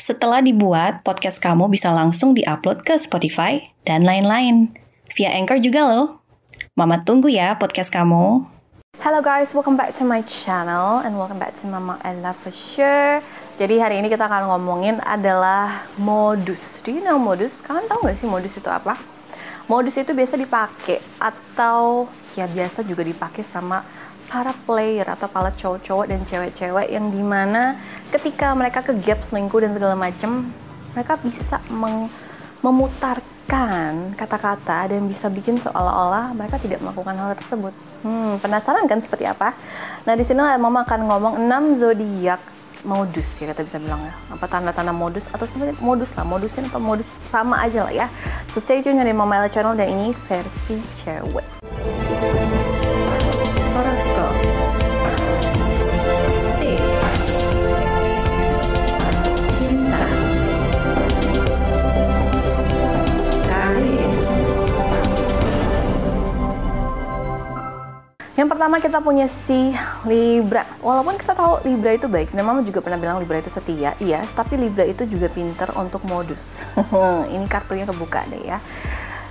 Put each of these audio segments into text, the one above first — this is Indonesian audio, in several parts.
Setelah dibuat, podcast kamu bisa langsung diupload ke Spotify dan lain-lain. Via Anchor juga loh. Mama tunggu ya podcast kamu. Hello guys, welcome back to my channel and welcome back to Mama Ella for sure. Jadi hari ini kita akan ngomongin adalah modus. Do you know modus? Kalian tahu gak sih modus itu apa? Modus itu biasa dipakai atau ya biasa juga dipakai sama para player atau para cowok-cowok dan cewek-cewek yang di mana ketika mereka ke gap selingkuh dan segala macem mereka bisa meng memutarkan kata-kata dan bisa bikin seolah-olah mereka tidak melakukan hal tersebut. Hmm, penasaran kan seperti apa? Nah, di sini Mama akan ngomong 6 zodiak modus ya kita bisa bilang ya apa tanda-tanda modus atau sebenarnya modus lah modusin atau modus sama aja lah ya so stay tune dari Mama Ella Channel dan ini versi cewek Yang pertama kita punya si Libra. Walaupun kita tahu Libra itu baik, dan Mama juga pernah bilang Libra itu setia, iya. Tapi Libra itu juga pinter untuk modus. Ini kartunya kebuka deh ya.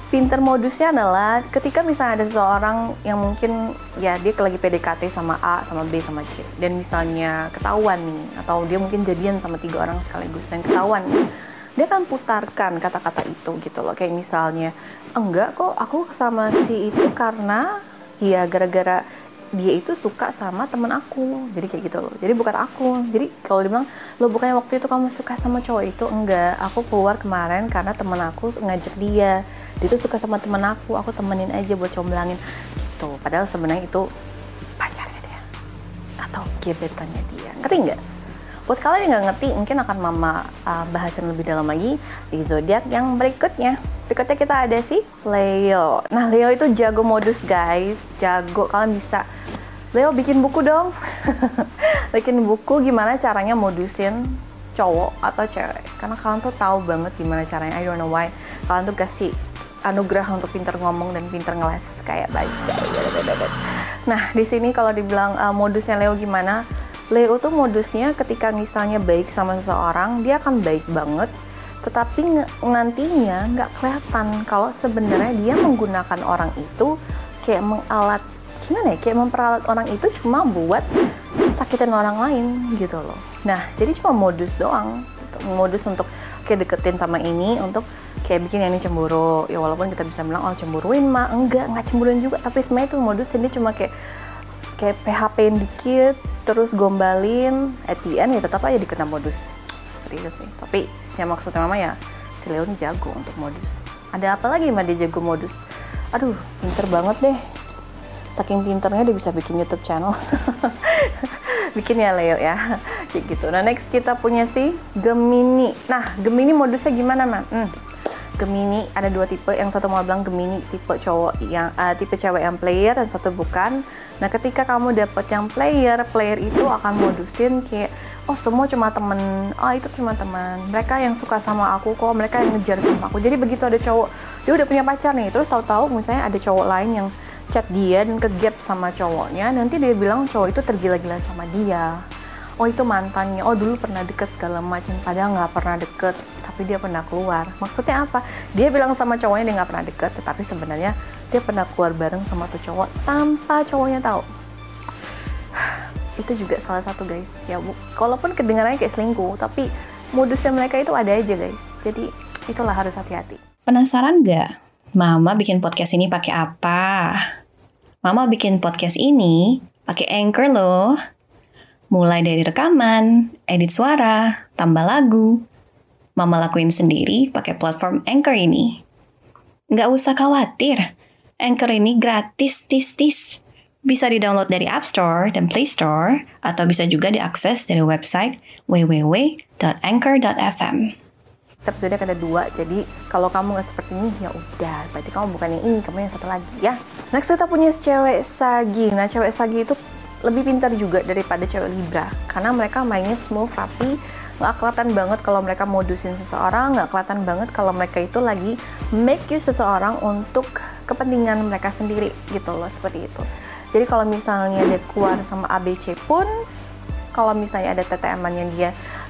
Pinter modusnya adalah ketika misalnya ada seseorang yang mungkin ya dia lagi PDKT sama A, sama B, sama C, dan misalnya ketahuan nih, atau dia mungkin jadian sama tiga orang sekaligus dan ketahuan nih, dia akan putarkan kata-kata itu gitu loh. Kayak misalnya, enggak kok aku sama si itu karena ya gara-gara dia itu suka sama temen aku. Jadi kayak gitu loh. Jadi bukan aku. Jadi kalau dibilang lo bukannya waktu itu kamu suka sama cowok itu? Enggak. Aku keluar kemarin karena temen aku ngajak dia dia tuh suka sama temen aku aku temenin aja buat comblangin. Gitu padahal sebenarnya itu pacarnya dia. Atau gebetannya dia. Ngerti nggak? Buat kalian yang nggak ngerti mungkin akan mama uh, bahasan lebih dalam lagi di zodiak yang berikutnya. Berikutnya kita ada si Leo. Nah Leo itu jago modus guys. Jago. Kalian bisa. Leo bikin buku dong. Bikin buku gimana caranya modusin cowok atau cewek. Karena kalian tuh tahu banget gimana caranya. I don't know why. Kalian tuh kasih anugerah untuk pinter ngomong dan pinter ngeles kayak baca nah di sini kalau dibilang uh, modusnya Leo gimana? Leo tuh modusnya ketika misalnya baik sama seseorang dia akan baik banget tetapi nantinya nggak kelihatan kalau sebenarnya dia menggunakan orang itu kayak mengalat gimana ya? Kayak memperalat orang itu cuma buat sakitin orang lain gitu loh. Nah jadi cuma modus doang modus untuk kayak deketin sama ini untuk kayak bikin yang ini cemburu. Ya walaupun kita bisa bilang oh cemburuin mah enggak nggak cemburuin juga. Tapi sebenarnya itu modus ini cuma kayak kayak PHP-in dikit terus gombalin. At the end ya tetap aja dikena modus. Seperti itu sih. Tapi yang maksudnya mama ya si Leo ini jago untuk modus. Ada apa lagi mah dia jago modus? Aduh pinter banget deh. Saking pinternya dia bisa bikin YouTube channel. Bikin ya Leo ya. Kayak gitu. Nah next kita punya si Gemini. Nah Gemini modusnya gimana man hmm. Gemini ada dua tipe. Yang satu mau bilang Gemini tipe cowok yang uh, tipe cewek yang player dan satu bukan. Nah ketika kamu dapet yang player player itu akan modusin kayak oh semua cuma temen. Oh itu cuma teman. Mereka yang suka sama aku kok mereka yang ngejar sama aku. Jadi begitu ada cowok dia udah punya pacar nih. Terus tahu-tahu misalnya ada cowok lain yang chat dia dan ke gap sama cowoknya nanti dia bilang cowok itu tergila-gila sama dia. Oh itu mantannya. Oh dulu pernah deket segala macam. Padahal nggak pernah deket tapi dia pernah keluar maksudnya apa dia bilang sama cowoknya dia nggak pernah deket tetapi sebenarnya dia pernah keluar bareng sama tuh cowok tanpa cowoknya tahu itu juga salah satu guys ya bu kalaupun kedengarannya kayak selingkuh tapi modusnya mereka itu ada aja guys jadi itulah harus hati-hati Penasaran nggak? Mama bikin podcast ini pakai apa? Mama bikin podcast ini pakai Anchor loh. Mulai dari rekaman, edit suara, tambah lagu. Mama lakuin sendiri pakai platform Anchor ini. Nggak usah khawatir, Anchor ini gratis, tis, tis. Bisa di-download dari App Store dan Play Store, atau bisa juga diakses dari website www.anchor.fm. episode kedua jadi kalau kamu nggak seperti ini ya udah berarti kamu bukan yang ini kamu yang satu lagi ya next kita punya cewek sagi nah cewek sagi itu lebih pintar juga daripada cewek libra karena mereka mainnya smooth rapi nggak kelihatan banget kalau mereka modusin seseorang nggak kelihatan banget kalau mereka itu lagi make you seseorang untuk kepentingan mereka sendiri gitu loh seperti itu. Jadi kalau misalnya dia keluar sama ABC pun kalau misalnya ada TTM yang dia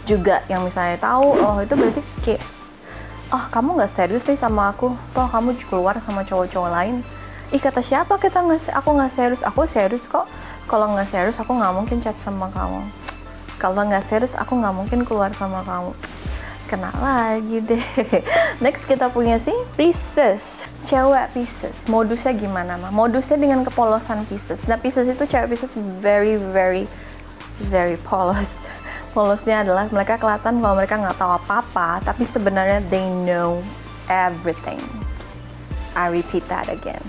juga yang misalnya tahu oh itu berarti kayak oh kamu nggak serius nih sama aku? Toh kamu keluar sama cowok-cowok lain. Ih kata siapa kita nggak aku nggak serius? Aku serius kok. Kalau nggak serius aku nggak mungkin chat sama kamu kalau nggak serius aku nggak mungkin keluar sama kamu kena lagi deh next kita punya sih Pisces cewek Pisces modusnya gimana mah modusnya dengan kepolosan Pisces nah Pisces itu cewek Pisces very very very polos polosnya adalah mereka kelihatan kalau mereka nggak tahu apa-apa, tapi sebenarnya they know everything. I repeat that again.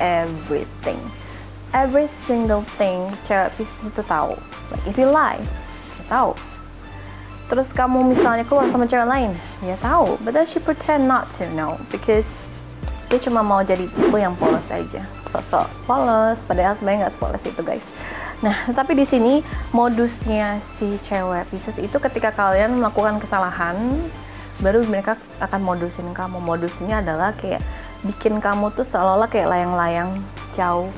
Everything. Every single thing cewek Pisces itu tahu. Like if you lie, tahu. Terus kamu misalnya keluar sama cewek lain, dia tahu. But then she pretend not to know because dia cuma mau jadi tipe yang polos aja. Sosok polos, padahal sebenarnya nggak sepolos itu guys. Nah, tapi di sini modusnya si cewek Pisces itu ketika kalian melakukan kesalahan, baru mereka akan modusin kamu. Modusnya adalah kayak bikin kamu tuh seolah-olah kayak layang-layang jauh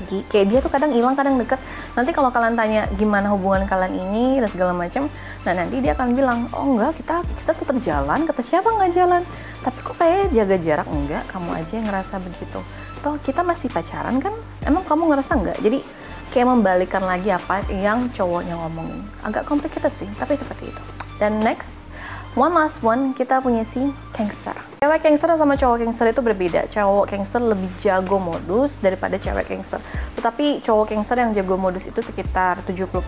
pergi. Kayak dia tuh kadang hilang, kadang deket. Nanti kalau kalian tanya gimana hubungan kalian ini dan segala macam, nah nanti dia akan bilang, oh enggak, kita kita tetap jalan. Kata siapa nggak jalan? Tapi kok kayak jaga jarak enggak? Kamu aja yang ngerasa begitu. Toh kita masih pacaran kan? Emang kamu ngerasa enggak? Jadi kayak membalikan lagi apa yang cowoknya ngomongin. Agak complicated sih, tapi seperti itu. Dan next, one last one, kita punya si Gangster. Cewek Gangster sama cowok Gangster itu berbeda. Cowok Gangster lebih jago modus daripada cewek Gangster. Tetapi cowok Gangster yang jago modus itu sekitar 70%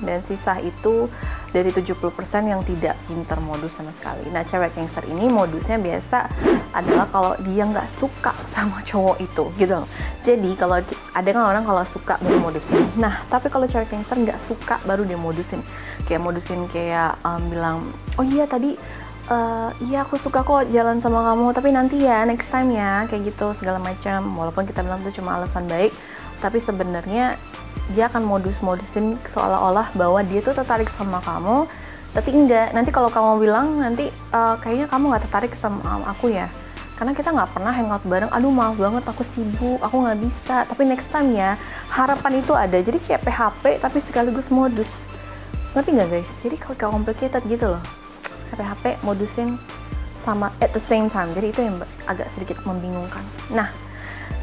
dan sisa itu dari 70% yang tidak pinter modus sama sekali. Nah, cewek Gangster ini modusnya biasa adalah kalau dia nggak suka sama cowok itu, gitu. Jadi kalau ada kan orang kalau suka baru modusin. Nah, tapi kalau cewek Gangster nggak suka baru dia modusin. Kayak modusin kayak um, bilang, oh iya tadi uh, iya aku suka kok jalan sama kamu tapi nanti ya next time ya kayak gitu segala macam. Walaupun kita bilang itu cuma alasan baik tapi sebenarnya dia akan modus-modusin seolah-olah bahwa dia tuh tertarik sama kamu tapi enggak. Nanti kalau kamu bilang nanti uh, kayaknya kamu nggak tertarik sama aku ya. Karena kita nggak pernah hangout bareng. Aduh maaf banget aku sibuk aku nggak bisa. Tapi next time ya harapan itu ada. Jadi kayak PHP tapi sekaligus modus. Ngerti nggak guys? Jadi kalau complicated gitu loh HP-HP modusin sama at the same time. Jadi itu yang agak sedikit membingungkan. Nah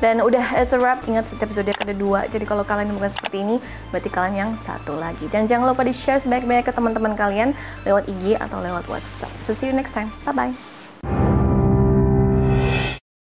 dan udah as a wrap ingat episode kedua jadi kalau kalian bukan seperti ini berarti kalian yang satu lagi. Dan jangan lupa di share sebaik-baiknya ke teman-teman kalian lewat IG atau lewat WhatsApp. So see you next time. Bye bye